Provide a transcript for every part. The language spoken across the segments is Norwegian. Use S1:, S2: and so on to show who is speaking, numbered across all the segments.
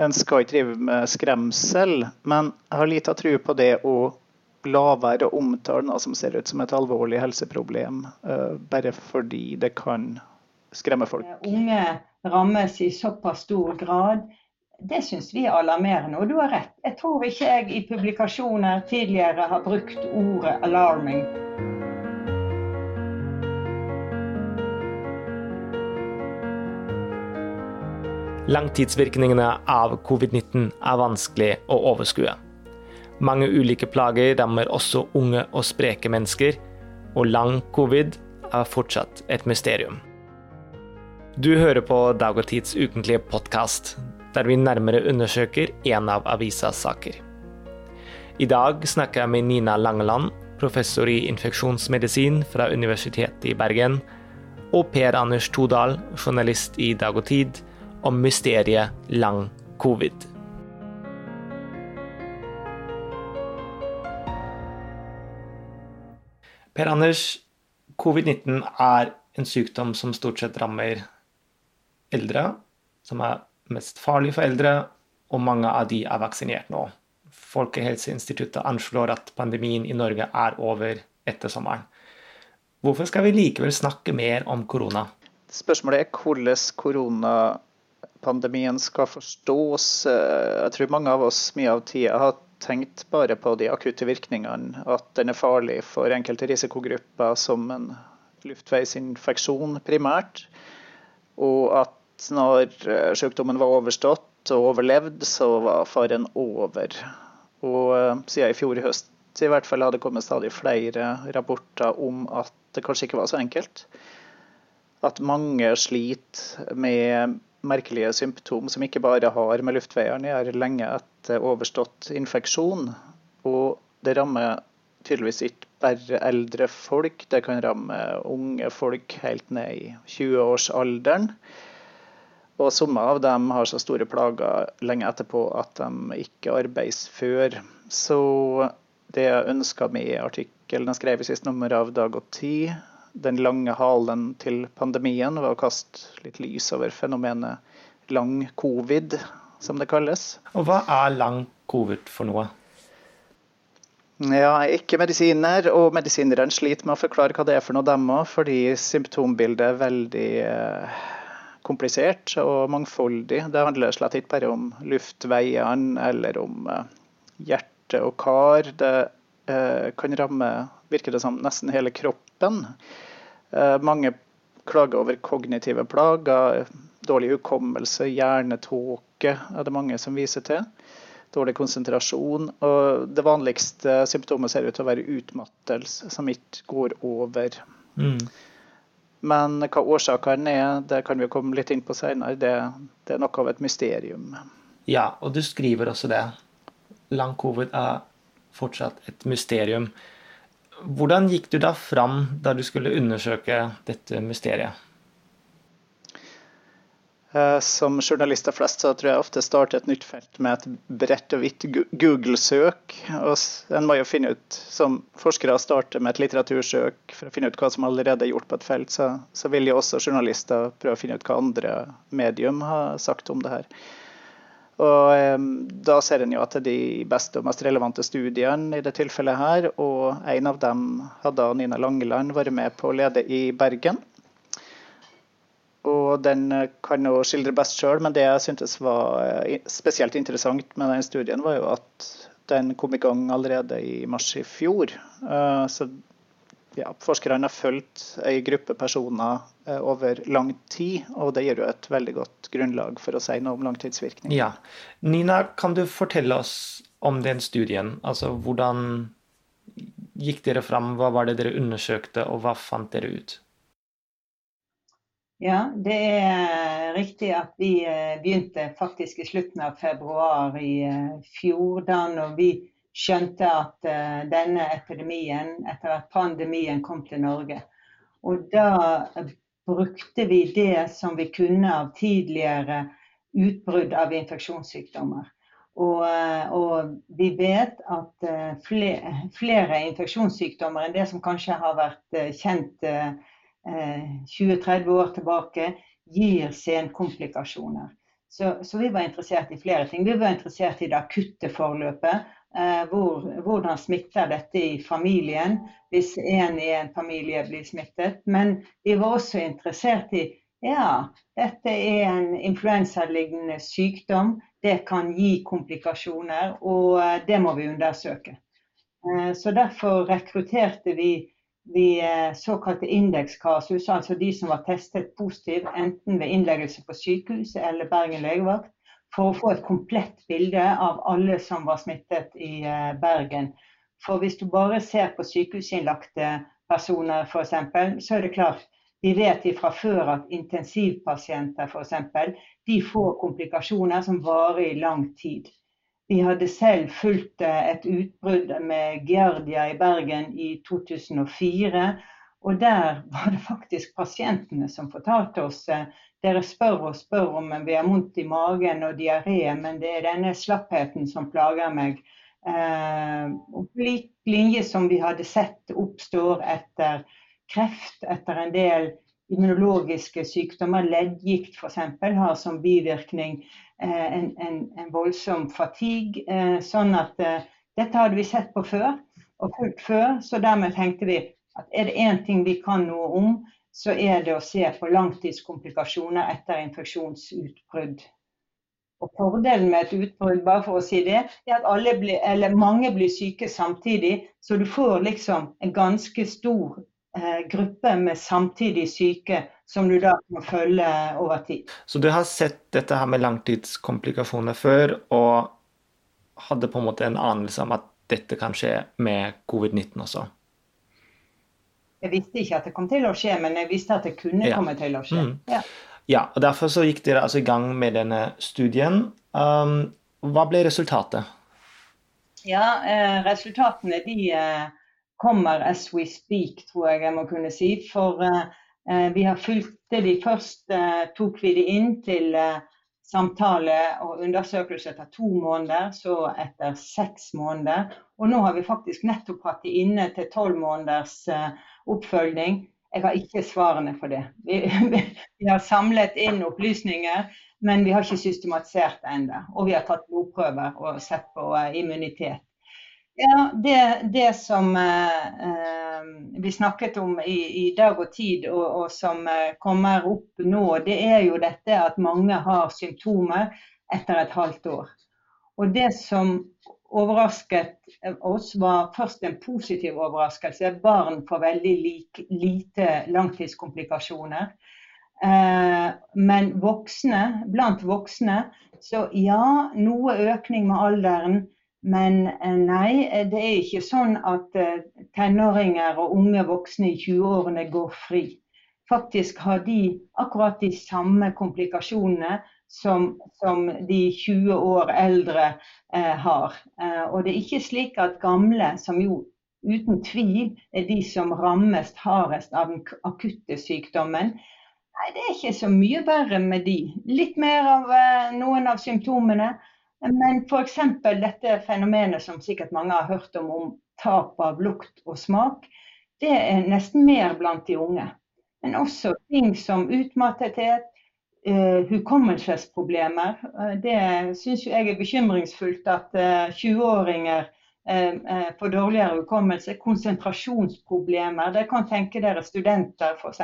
S1: en skal ikke drive med skremsel, men jeg har lite tro på det å la være å omtale noe som ser ut som et alvorlig helseproblem, uh, bare fordi det kan skremme folk.
S2: Unge rammes i såpass stor grad. Det syns vi er alarmerende, og du har rett. Jeg tror ikke jeg i publikasjoner tidligere har brukt ordet 'alarming'.
S3: Langtidsvirkningene av covid-19 er vanskelig å overskue. Mange ulike plager rammer også unge og spreke mennesker, og lang covid er fortsatt et mysterium. Du hører på Dag og Tids ukentlige podkast, der vi nærmere undersøker en av avisas saker. I dag snakker jeg med Nina Langeland, professor i infeksjonsmedisin fra Universitetet i Bergen, og Per Anders Todal, journalist i Dag og Tid, om mysteriet lang covid. Per Anders, covid-19 er en sykdom som stort sett rammer eldre, som er mest farlig for eldre, og mange av de er vaksinert nå. Folkehelseinstituttet anslår at pandemien i Norge er over etter sommeren. Hvorfor skal vi likevel snakke mer om korona?
S1: Spørsmålet er hvordan korona pandemien skal forstås. Eh, jeg tror mange av oss mye av tida har tenkt bare på de akutte virkningene. At den er farlig for enkelte risikogrupper som en luftveisinfeksjon primært. Og at når eh, sykdommen var overstått og overlevd, så var faren over. Og eh, siden i fjor høst i hvert fall hadde kommet stadig flere rapporter om at det kanskje ikke var så enkelt. At mange sliter med merkelige symptom som ikke bare har med luftveiene å gjøre lenge etter overstått infeksjon. Og det rammer tydeligvis ikke bare eldre folk, det kan ramme unge folk helt ned i 20-årsalderen. Og somme av dem har så store plager lenge etterpå at de ikke arbeides før. Så det jeg ønska med artikkelen jeg skrev i siste nummer av Dag og Tid, den lange halen til pandemien ved å kaste litt lys over fenomenet lang covid, som det kalles.
S3: Og hva er lang covid for noe?
S1: Ja, ikke medisiner, og medisinerne sliter med å forklare hva det er for noe, dem òg, fordi symptombildet er veldig eh, komplisert og mangfoldig. Det handler slett ikke bare om luftveiene eller om eh, hjerte og kar. Det eh, kan ramme, virker det som, nesten hele kroppen kroppen. Eh, mange klager over kognitive plager, dårlig hukommelse, hjernetåke er det mange som viser til. Dårlig konsentrasjon. Og det vanligste symptomet ser ut til å være utmattelse, som ikke går over. Mm. Men hva årsakene er, det kan vi komme litt inn på senere. Det, det, er noe av et mysterium.
S3: Ja, og du skriver også det. Lang covid er fortsatt et mysterium. Hvordan gikk du da fram da du skulle undersøke dette mysteriet?
S1: Eh, som journalister flest så tror jeg ofte starter et nytt felt med et bredt og hvitt Google-søk. En må jo finne ut, Som forskere starter med et litteratursøk for å finne ut hva som allerede er gjort på et felt, så, så vil jo også journalister prøve å finne ut hva andre medium har sagt om det her. Og Da ser en jo at de beste og mest relevante studiene i det tilfellet her. Og en av dem hadde Nina Langeland vært med på å lede i Bergen. Og den kan hun skildre best sjøl, men det jeg syntes var eh, spesielt interessant med den studien, var jo at den kom i gang allerede i mars i fjor. Eh, så ja, forskerne har fulgt ei gruppe personer eh, over lang tid, og det gir jo et veldig godt grunnlag for å si noe om langtidsvirkning.
S3: Ja. Nina, kan du fortelle oss om den studien? Altså hvordan gikk dere fram, hva var det dere undersøkte, og hva fant dere ut?
S2: Ja, det er riktig at vi eh, begynte faktisk i slutten av februar i eh, fjor. Da når vi skjønte at uh, denne epidemien, etter at pandemien kom til Norge. Og da brukte vi det som vi kunne av tidligere utbrudd av infeksjonssykdommer. Og, uh, og vi vet at flere, flere, infeksjonssykdommer enn det som kanskje har vært kjent 20-30 år tilbake, gir senkomplikasjoner. Så, så, vi var interessert i flere ting. Vi var interessert i det akutte forløpet. Eh, hvor, hvordan smitter dette i familien hvis en i en familie blir smittet. Men vi var også interessert i ja, dette er en influensalignende sykdom. Det kan gi komplikasjoner, og eh, det må vi undersøke. Eh, så derfor rekrutterte vi de såkalte indekskasus, altså de som var testet positiv enten ved innleggelse på sykehus eller Bergen legevakt, for å få et komplett bilde av alle som var smittet i Bergen. For hvis du bare ser på sykehusinnlagte personer f.eks., så er det klart vi vet fra før at intensivpasienter f.eks. de får komplikasjoner som varer i lang tid. Vi hadde selv fulgt eh, et utbrudd med Giardia i Bergen i 2004. Og der var det faktisk pasientene som fortalte oss eh, dere spør og spør om vi har vondt i magen og diaré, men det er denne slappheten som plager meg. Eh, på lik linje som vi hadde sett oppstår etter kreft etter en del immunologiske sykdommer, leddgikt f.eks., har som bivirkning eh, en, en, en, voldsom fatigue. Eh, sånn at eh, dette hadde vi sett på før, og fulgt før. Så dermed tenkte vi at er det én ting vi kan noe om, så er det å se på langtidskomplikasjoner etter infeksjonsutbrudd. Og Fordelen med et utbrudd bare for å si det, er at blir, mange blir syke samtidig. Så du får liksom en ganske stor Eh, gruppe med samtidig syke som du da må følge over tid.
S3: Så du har sett dette her med langtidskomplikasjoner før, og hadde på en måte en anelse om at dette kan skje med covid-19 også?
S2: Jeg visste ikke at det kom til å skje, men jeg visste at det kunne ja. komme til å skje. Mm.
S3: Ja. ja. og Derfor så gikk dere altså i gang med denne studien. Um, hva ble resultatet?
S2: Ja, eh, Resultatene de eh, kommer as we speak, tror jeg jeg må kunne si. For eh, vi har fulgt de først, uh, tok vi de inn til uh, samtale og undersøkelse etter to måneder, så etter seks måneder. Og nå har vi faktisk nettopp hatt de inne til tolv måneders oppfølging. Jeg har ikke svarene for det. Vi, vi, har samlet inn opplysninger, men vi har ikke systematisert det ennå. Og vi har tatt blodprøver og sett på immunitet. Ja, det, det som eh, vi snakket om i, i dag og tid, og, og, som eh, kommer opp nå, det er jo dette at mange har symptomer etter et halvt år. Og det som overrasket oss, var først en positiv overraskelse. Barn får veldig like, lite langtidskomplikasjoner. Eh, men voksne, blant voksne, så ja, noe økning med alderen. Men eh, nei, eh, det er ikke sånn at eh, tenåringer og unge voksne i 20-årene går fri. Faktisk har de akkurat de samme komplikasjonene som, som de 20 år eldre eh, har. Eh, og det er ikke slik at gamle, som jo uten tvil er de som rammes hardest av den akutte sykdommen, Nei, det er ikke så mye verre med de. Litt mer av eh, noen av symptomene. Men f.eks. dette fenomenet som sikkert mange har hørt om, om tap av lukt og smak, det er nesten mer blant de unge. Men også ting som utmattethet, uh, hukommelsesproblemer. Uh, det syns jeg er bekymringsfullt at uh, eh, 20-åringer får dårligere hukommelse. Konsentrasjonsproblemer. Det kan tenke dere studenter, f.eks.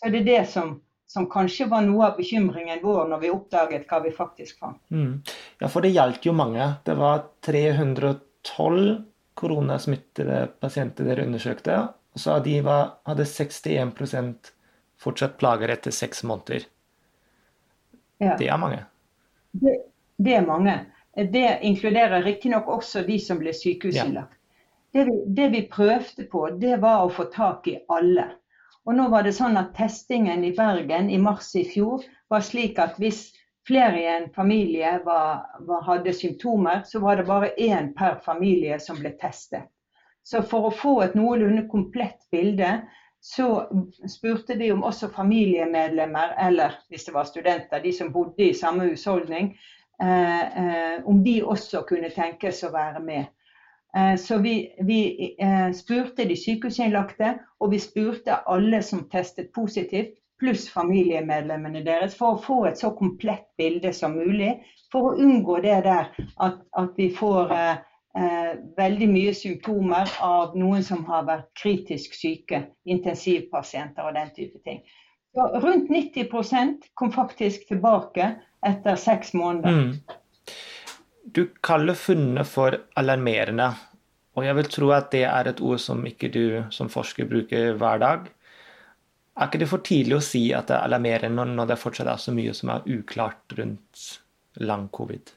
S2: Så det er det som som kanskje var noe av bekymringen vår når vi oppdaget hva vi faktisk fant. Mm.
S3: Ja, for det gjaldt jo mange. Det var 312 koronasmittede pasienter dere undersøkte. Og så de var, hadde 61% fortsatt plager etter seks måneder. Ja. Det er mange.
S2: Det, det, er mange. Det inkluderer riktignok også de som ble sykehusinnlagt. Det, det vi prøvde på, det var å få tak i alle. Og nå var det sånn at Testingen i Bergen i mars i fjor var slik at hvis flere i en familie var, var, hadde symptomer, så var det bare én per familie som ble testet. Så for å få et noenlunde komplett bilde, så spurte de om også familiemedlemmer, eller hvis det var studenter, de som bodde i samme husholdning, eh, eh, om de også kunne tenkes å være med. Eh, så vi, vi, eh, spurte de sykehusinnlagte, og vi spurte alle som testet positivt, pluss familiemedlemmene deres, for å få et så komplett bilde som mulig. For å unngå det der at, at vi får eh, eh, veldig mye symptomer av noen som har vært kritisk syke, intensivpasienter og den type ting. Så rundt 90% kom faktisk tilbake etter seks måneder. Mm.
S3: Du kaller funnene for alarmerende, og jeg vil tro at det er et ord som ikke du som forsker bruker hver dag. Er ikke det for tidlig å si at det er alarmerende når det fortsatt er så mye som er uklart rundt lang covid?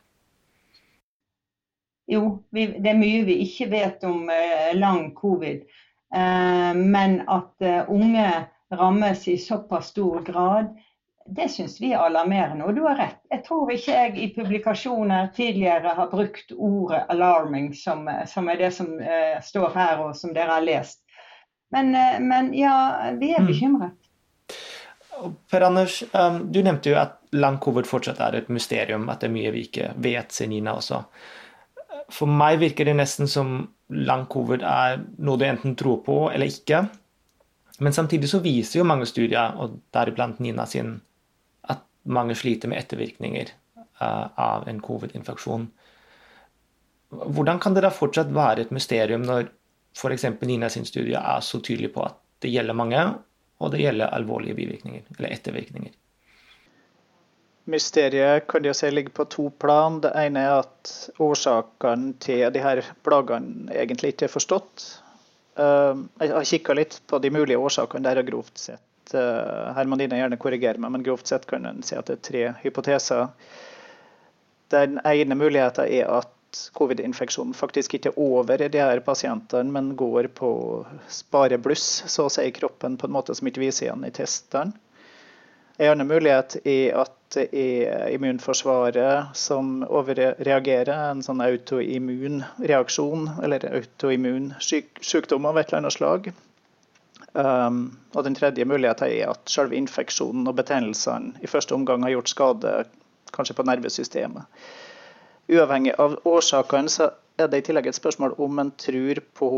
S2: Jo, vi, det er mye vi ikke vet om eh, lang covid. Eh, men at eh, unge rammes i såpass stor grad, det syns vi er alarmerende. Og du har rett. Jeg tror ikke jeg i publikasjoner tidligere har brukt ordet 'alarming', som, som er det som eh, står her og som dere har lest. Men, eh, men ja, vi er mm. bekymret.
S3: Mm. Per Anders, um, du nevnte jo at lang covid fortsatt er et mysterium, at det er mye vi ikke vet, sier Nina også for meg virker det nesten som lang covid er noe du enten tror på eller ikke. Men samtidig så viser jo mange studier, og deriblant Nina sin, at mange sliter med ettervirkninger uh, av en covid-infeksjon. Hvordan kan det da fortsatt være et mysterium når f.eks. Nina sin studie er så tydelig på at det gjelder mange, og det gjelder alvorlige bivirkninger, eller ettervirkninger?
S1: Mysteriet kan jeg si ligger på to plan. Det ene er at årsakene til de her plagene egentlig ikke er forstått. Eh, jeg har kikka litt på de mulige årsakene der, og grovt sett eh, Her Dine gjerne korrigere meg, men grovt sett kan en si at det er tre hypoteser. Den ene muligheten er at covid-infeksjonen faktisk ikke er over i de her pasientene, men går på sparebluss, så å si, kroppen på en måte som ikke viser igjen i testene. En annen mulighet er at det er immunforsvaret som overreagerer, en sånn autoimmun reaksjon, eller autoimmun sykdom av et eller annet slag. Um, og Den tredje muligheten er at selve infeksjonen og betennelsene i første omgang har gjort skade kanskje på nervesystemet. Uavhengig av årsakene så er det i tillegg et spørsmål om en tror på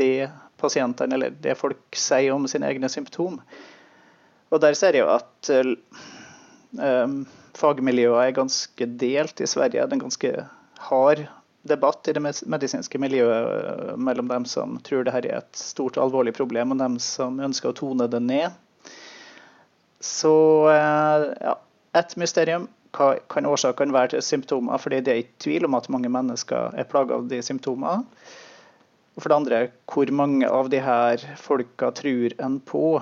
S1: det pasientene eller det folk sier om sine egne symptomer. Og der ser jeg at um, fagmiljøet er ganske delt i Sverige. Det er en ganske hard debatt i det medisinske miljøet eh, mellom dem som tror dette er et stort alvorlig problem, og dem som ønsker å tone det ned. Så ja, et mysterium. Hva kan årsakene være til symptomer? Fordi det er ikke tvil om at mange mennesker er plaga av de symptomene. Og for det andre, hvor mange av de her folka tror en på?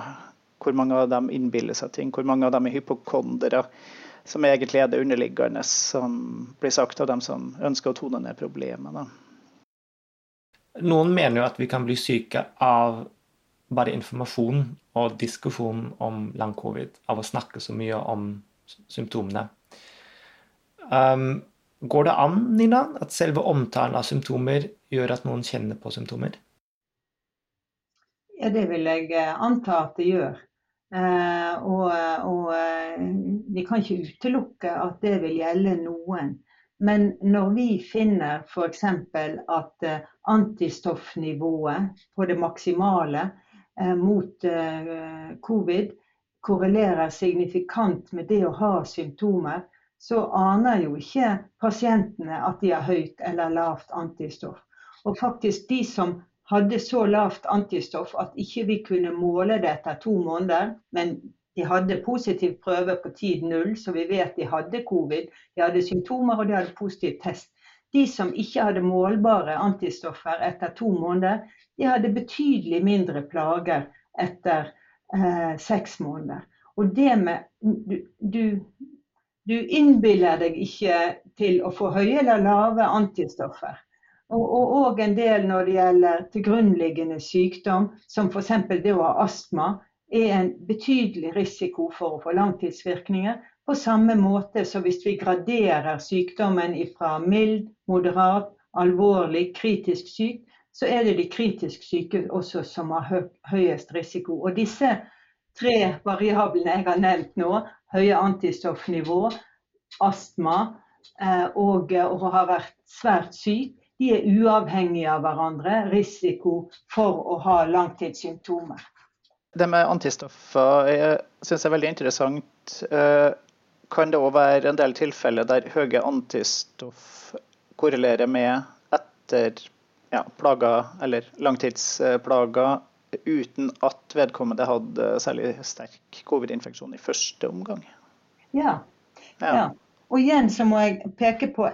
S1: Hvor mange av dem innbiller seg ting? Hvor mange av dem er hypokondere? Som egentlig er det underliggende som blir sagt av dem som ønsker å tone ned problemet. Da.
S3: Noen mener jo at vi kan bli syke av bare informasjon og diskusjon om lang covid, av å snakke så mye om symptomene. Um, går det an, Nina, at selve omtalen av symptomer gjør at noen kjenner på symptomer?
S2: Ja, det vil jeg anta at det gjør. Eh, og, og eh, vi kan ikke utelukke at det vil gjelde noen. Men når vi finner f.eks. at eh, antistoffnivået på det maksimale mot covid korrelerer signifikant med det å ha symptomer, så aner jo ikke pasientene at de har høyt eller lavt antistoff. Og faktisk de som hadde så lavt antistoff at ikke vi kunne måle det etter to måneder. Men de hadde positiv prøve på tid null, så vi vet de hadde covid. De hadde symptomer og de hadde positiv test. De som ikke hadde målbare antistoffer etter to måneder, de hadde betydelig mindre plager etter eh, seks måneder. Og det med du, du, du innbiller deg ikke til å få høye eller lave antistoffer. Og òg en del når det gjelder til grunnliggende sykdom, som f.eks. det å ha astma, er en betydelig risiko for å få langtidsvirkninger. På samme måte som hvis vi graderer sykdommen fra mild, moderat, alvorlig, kritisk syk, så er det de kritisk syke også som har høyest risiko. Og disse tre variablene jeg har nevnt nå, høye antistoffnivå, astma eh, og å ha vært svært syk, de er uavhengige av hverandre, risiko for å ha langtidssymptomer.
S1: Det med antistoffer jeg synes er veldig interessant. Eh, kan det òg være en del tilfeller der høye antistoff korrelerer med etter ja, plager eller langtidsplager uten at vedkommende hadde særlig sterk covid-infeksjon i første omgang?
S2: Ja. ja. ja. Og igjen så må jeg peke på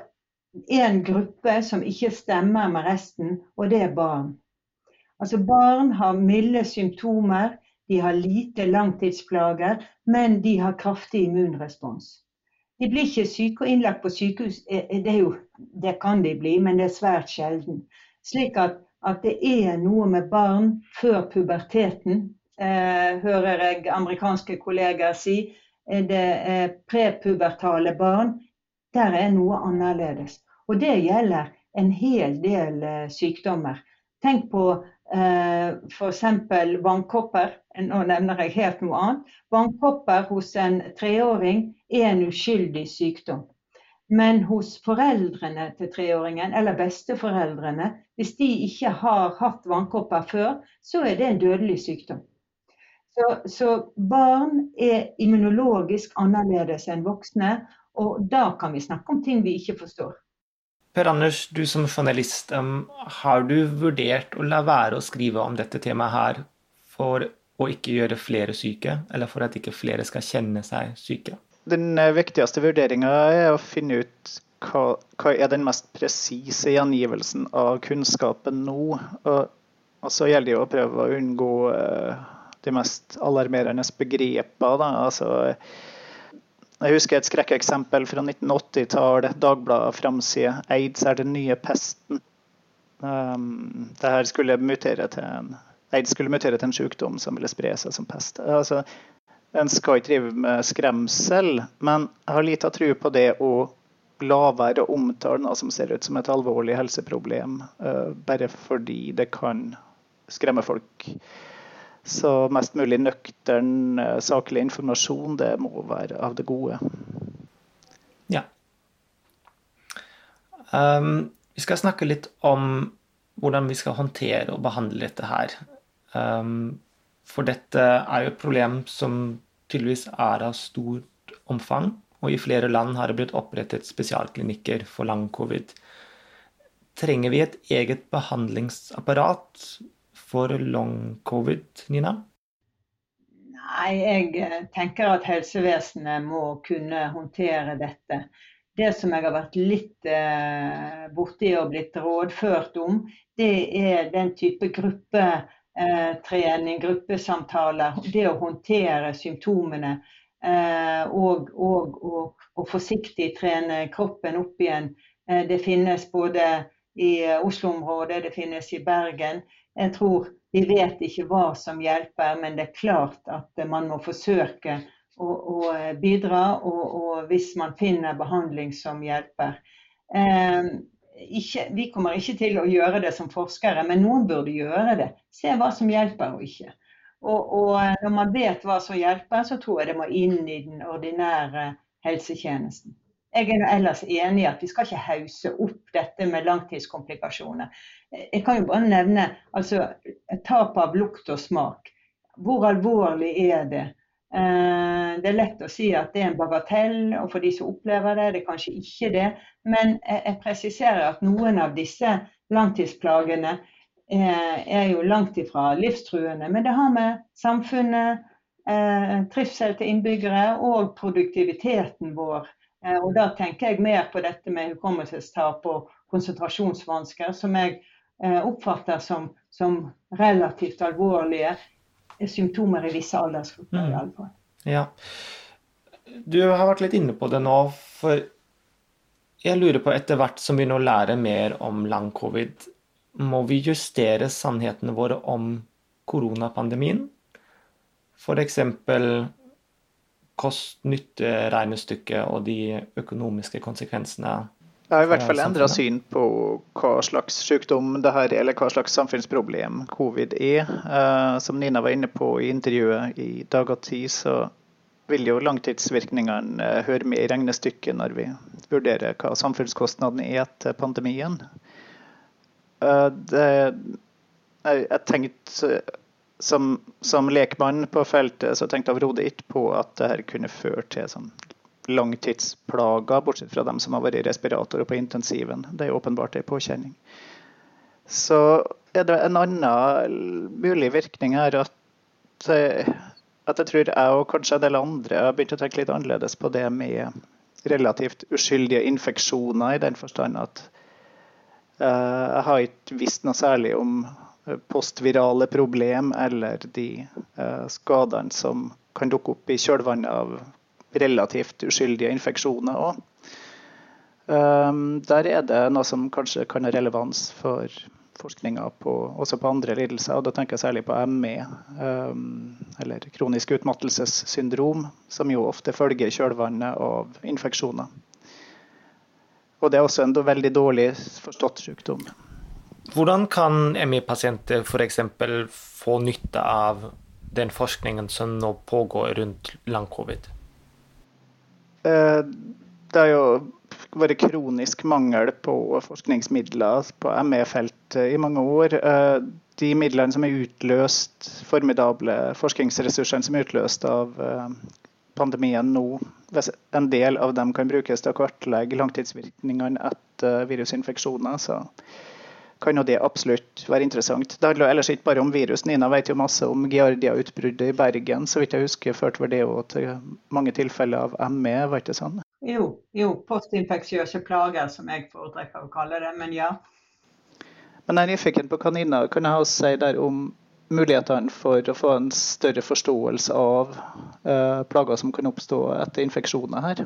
S2: en gruppe som ikke stemmer med resten, og det er barn. Altså Barn har milde symptomer, de har lite langtidsplager, men de har kraftig immunrespons. De blir ikke syke og innlagt på sykehus. Eh, eh, det, jo, det, kan de bli, men det er svært sjelden. Slik at, at det er noe med barn før puberteten, eh, hører jeg amerikanske kollegaer si. Det eh, prepubertale barn. Der er noe annerledes. Og det gjelder en hel del eh, sykdommer. Tenk på eh, f.eks. vannkopper. Nå nevner jeg helt noe annet. Vannkopper hos en treåring er en uskyldig sykdom. Men hos foreldrene til treåringen, eller besteforeldrene, hvis de ikke har hatt vannkopper før, så er det en dødelig sykdom. Så, så barn er immunologisk annerledes enn voksne, og da kan vi snakke om ting vi ikke forstår.
S3: Per Anders, du som journalist, har du vurdert å la være å skrive om dette temaet her for å ikke gjøre flere syke, eller for at ikke flere skal kjenne seg syke?
S1: Den eh, viktigste vurderinga er å finne ut hva, hva er den mest presise gjengivelsen av kunnskapen nå. Og, og, så gjelder det å prøve å unngå uh, de mest alarmerende begrepene. Altså, jeg husker et skrekkeksempel fra 1980-tallet. Dagbladet framside 'Aids er den nye pesten'. Um, det her skulle mutere til en Aids skulle mutere til en sykdom som ville spre seg som pest. Altså, en skal ikke drive med skremsel, men jeg har lite tro på det å la være å omtale noe som ser ut som et alvorlig helseproblem, uh, bare fordi det kan skremme folk. Så mest mulig nøktern, eh, saklig informasjon, det må være av det gode.
S3: Ja. Um, vi skal snakke litt om hvordan vi skal håndtere og behandle dette her. Um, for dette er jo et problem som tydeligvis er av stort omfang. Og i flere land har det blitt opprettet spesialklinikker for lang covid. Trenger vi et eget behandlingsapparat for long covid, Nina?
S2: Nei, jeg eh, tenker at helsevesenet må kunne håndtere dette. Det som jeg har vært litt eh, borti og blitt rådført om, det er den type gruppetrening, eh, gruppesamtaler. Det å håndtere symptomene. Eh, og, og, og, og, forsiktig trene kroppen opp igjen. Det finnes både i Oslo-området, det finnes i Bergen. Jeg tror vi vet ikke hva som hjelper, men det er klart at man må forsøke å, å bidra. Og, og, hvis man finner behandling som hjelper. Eh, ikke, vi kommer ikke til å gjøre det som forskere, men noen burde gjøre det. Se hva som hjelper og ikke. Og, og når man vet hva som hjelper, så tror jeg det må inn i den ordinære helsetjenesten. Jeg er ellers enig i at vi skal ikke hause opp dette med langtidskomplikasjoner. Jeg kan jo bare nevne altså, tap av lukt og smak. Hvor alvorlig er det? Eh, det er lett å si at det er en bagatell, og for de som opplever det, det er kanskje ikke det. Men jeg presiserer at noen av disse langtidsplagene eh, er jo langt ifra livstruende. Men det har med samfunnet, eh, trivsel til innbyggere og produktiviteten vår og da tenker jeg mer på dette med hukommelsestap og konsentrasjonsvansker, som jeg eh, oppfatter som, som relativt alvorlige symptomer i visse aldersgrupper. Mm. i alle fall.
S3: Ja. Du har vært litt inne på det nå. for jeg lurer på, etter hvert som vi nå lærer mer om lang covid, må vi justere sannhetene våre om koronapandemien? F.eks kost-nytte-regnestykket og de økonomiske konsekvensene.
S1: Jeg har i hvert fall endra syn på hva slags sykdom det her er, eller hva slags samfunnsproblem covid er. Uh, som Nina var inne på i intervjuet i Dag og Tid, så vil jo langtidsvirkningene uh, høre med i regnestykket når vi vurderer hva samfunnskostnadene er etter pandemien. Uh, det, jeg tenkte som, som lekmann på feltet så tenkte jeg overhodet ikke på at det her kunne føre til sånn langtidsplager, bortsett fra dem som har vært i respirator og på intensiven. Det er åpenbart en påkjenning. Så er det en annen mulig virkning her at, eh, at jeg tror jeg og kanskje en del andre har begynt å tenke litt annerledes på det med relativt uskyldige infeksjoner, i den forstand at uh, jeg har ikke visst noe særlig om postvirale problem eller de uh, skadene som kan dukke opp i kjølvannet av relativt uskyldige infeksjoner òg. Um, der er det noe som kanskje kan ha relevans for forskninga også på andre lidelser. og Da tenker jeg særlig på ME, um, eller kronisk utmattelsessyndrom, som jo ofte følger kjølvannet av infeksjoner. Og Det er også en veldig dårlig forstått sykdom.
S3: Hvordan kan ME-pasienter f.eks. få nytte av den forskningen som nå pågår rundt lang-covid?
S1: Eh, det har jo vært kronisk mangel på forskningsmidler på ME-feltet i mange år. Eh, de midlene som er utløst, formidable forskningsressursene som er utløst av eh, pandemien nå, en del av dem kan brukes til å kartlegge langtidsvirkningene etter virusinfeksjoner. Så kan jo det absolutt være interessant. Det handler ellers ikke bare om virus. Nina vet jo masse om Giardia-utbruddet i Bergen. Så vidt jeg husker, førte vel det til mange tilfeller av ME, var ikke sånn?
S2: Jo, jo postinfeksiøse plager, som jeg foretrekker å kalle det. Men ja.
S1: Men jeg er nyfiken på hva Nina kan jeg også si der om mulighetene for å få en større forståelse av uh, plager som kan oppstå etter infeksjoner her?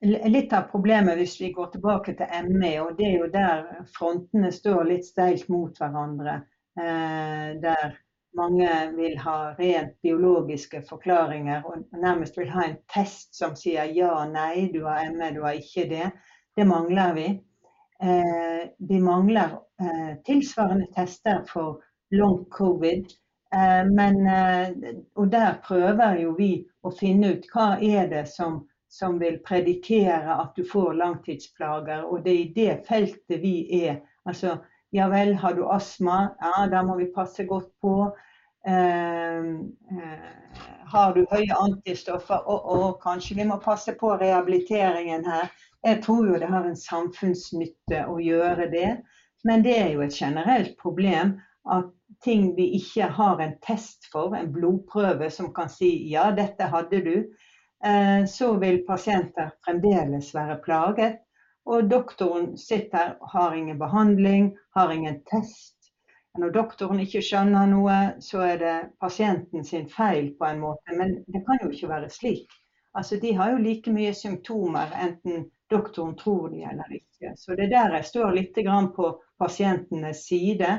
S2: Litt av problemet hvis vi går tilbake til ME, og det er jo der frontene står litt steilt mot hverandre. Eh, der mange vil ha rent biologiske forklaringer og nærmest vil ha en test som sier ja, nei, du har ME, du har ikke det. Det mangler vi. Eh, vi mangler eh, tilsvarende tester for long covid. Men, og der prøver jo vi å finne ut hva er det som som vil predikere at du får langtidsplager. Og det er i det feltet vi er. Altså, ja vel, har du astma? Ja, da må vi passe godt på. Eh, eh, har du høye antistoffer? Å, oh, oh, kanskje vi må passe på rehabiliteringen her. Jeg tror jo det har en samfunnsnytte å gjøre det. Men det er jo et generelt problem at ting vi ikke har en test for, en blodprøve som kan si ja, dette hadde du, så vil pasienter fremdeles være plaget. Og doktoren sitter, har ingen behandling, har ingen test. Når doktoren ikke skjønner noe, så er det pasienten sin feil på en måte. Men det kan jo ikke være slik. Altså, De har jo like mye symptomer enten doktoren tror de eller ikke. Så det er der jeg står litt på pasientenes side.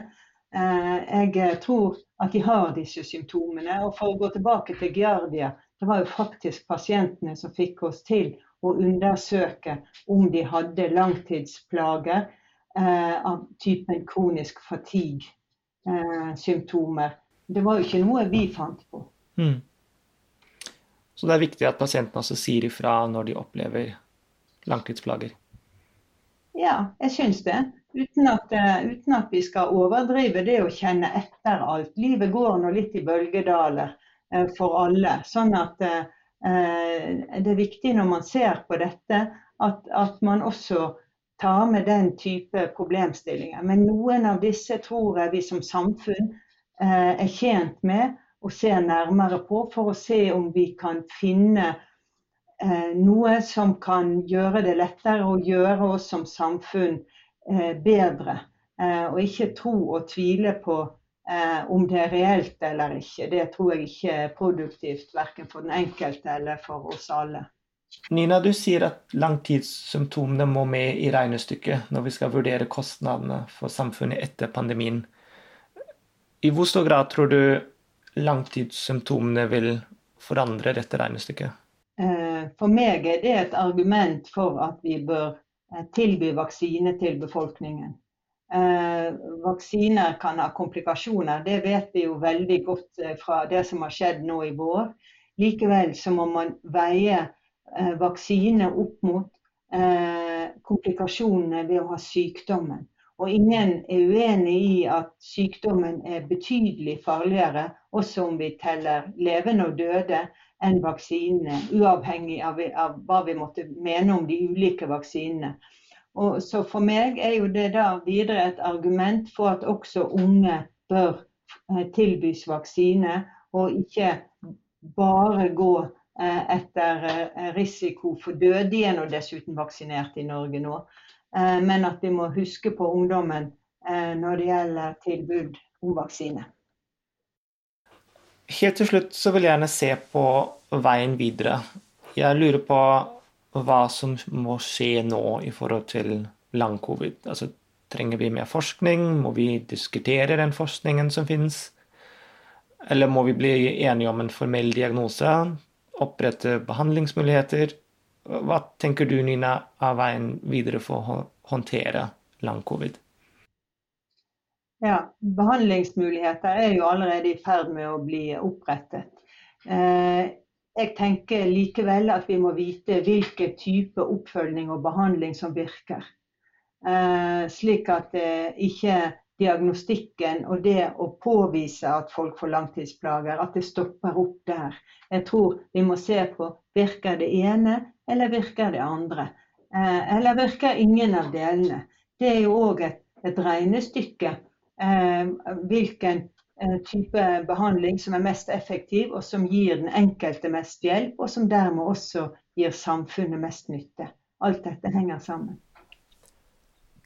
S2: Eh, jeg tror at de har disse symptomene. Og for å gå tilbake til Giardia, det var jo faktisk pasientene som fikk oss til å undersøke om de hadde langtidsplager eh, av typen kronisk fatigue-symptomer. Eh, det var jo ikke noe vi fant på. Mm.
S3: Så det er viktig at pasientene også sier ifra når de opplever langtidsplager?
S2: Ja, jeg syns det. Uten at, uh, uten at, vi skal overdrive det å kjenne etter alt. Livet går nå litt i bølgedaler. Eh, for alle. Sånn at eh, det er viktig når man ser på dette, at, at man også tar med den type problemstillinger. Men noen av disse tror jeg vi som samfunn eh, er tjent med å se nærmere på, for å se om vi kan finne noe som kan gjøre det lettere å gjøre oss som samfunn bedre. Og ikke tro og tvile på Eh, om det er reelt eller ikke, det tror jeg ikke er produktivt verken for den enkelte eller for oss alle.
S3: Nina, du sier at langtidssymptomene må med i regnestykket når vi skal vurdere kostnadene for samfunnet etter pandemien. I hvor stor grad tror du langtidssymptomene vil forandre dette regnestykket?
S2: Eh, for meg er det et argument for at vi bør eh, tilby vaksine til befolkningen. Eh, vaksiner kan ha komplikasjoner, det vet vi jo veldig godt eh, fra det som har skjedd nå i vår. Likevel så må man veie eh, vaksine opp mot eh, komplikasjonene ved å ha sykdommen. Og ingen er uenig i at sykdommen er betydelig farligere, også om vi teller levende og døde, enn vaksinene. Uavhengig av, hva vi måtte mene om de ulike vaksinene. Og så for meg er jo det da videre et argument for at også unge bør eh, tilbys vaksine, og ikke bare gå eh, etter eh, risiko for død. De er nå dessuten vaksinert i Norge nå. Men at vi må huske på ungdommen når det gjelder tilbud om vaksine.
S3: Helt til slutt så vil jeg gjerne se på veien videre. Jeg lurer på hva som må skje nå i forhold til lang-covid. Altså, trenger vi mer forskning? Må vi diskutere den forskningen som finnes? Eller må vi bli enige om en formell diagnose? Opprette behandlingsmuligheter? Hva tenker du, Nina, er veien videre for å håndtere lang-covid?
S2: Ja, Behandlingsmuligheter er jo allerede i ferd med å bli opprettet. Eh, jeg tenker likevel at vi må vite hvilken type oppfølging og behandling som virker. Eh, slik at eh, ikke diagnostikken og det å påvise at folk får langtidsplager, at det stopper opp der. Jeg tror vi må se på virker det ene eller virker det andre. Eh, eller virker ingen av delene. Det er jo òg et, et regnestykke. Hvilken type behandling som er mest effektiv, og som gir den enkelte mest hjelp, og som dermed også gir samfunnet mest nytte. Alt dette henger sammen.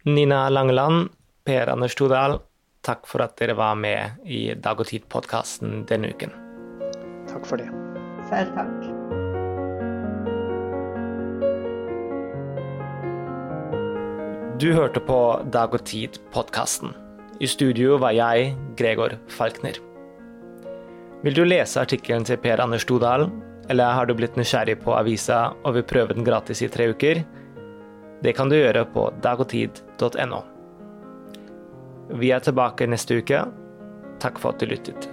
S3: Nina Langeland, Per Anders Todal, takk for at dere var med i Dag og Tid-podkasten denne uken.
S1: Takk for det.
S2: Selv takk.
S3: Du hørte på Dag og Tid-podkasten. I studio var jeg, Gregor Falkner. Vil du lese artikkelen til Per Anders Stodal, eller har du blitt nysgjerrig på avisa og vil prøve den gratis i tre uker? Det kan du gjøre på dagogtid.no. Vi er tilbake neste uke. Takk for at du lyttet.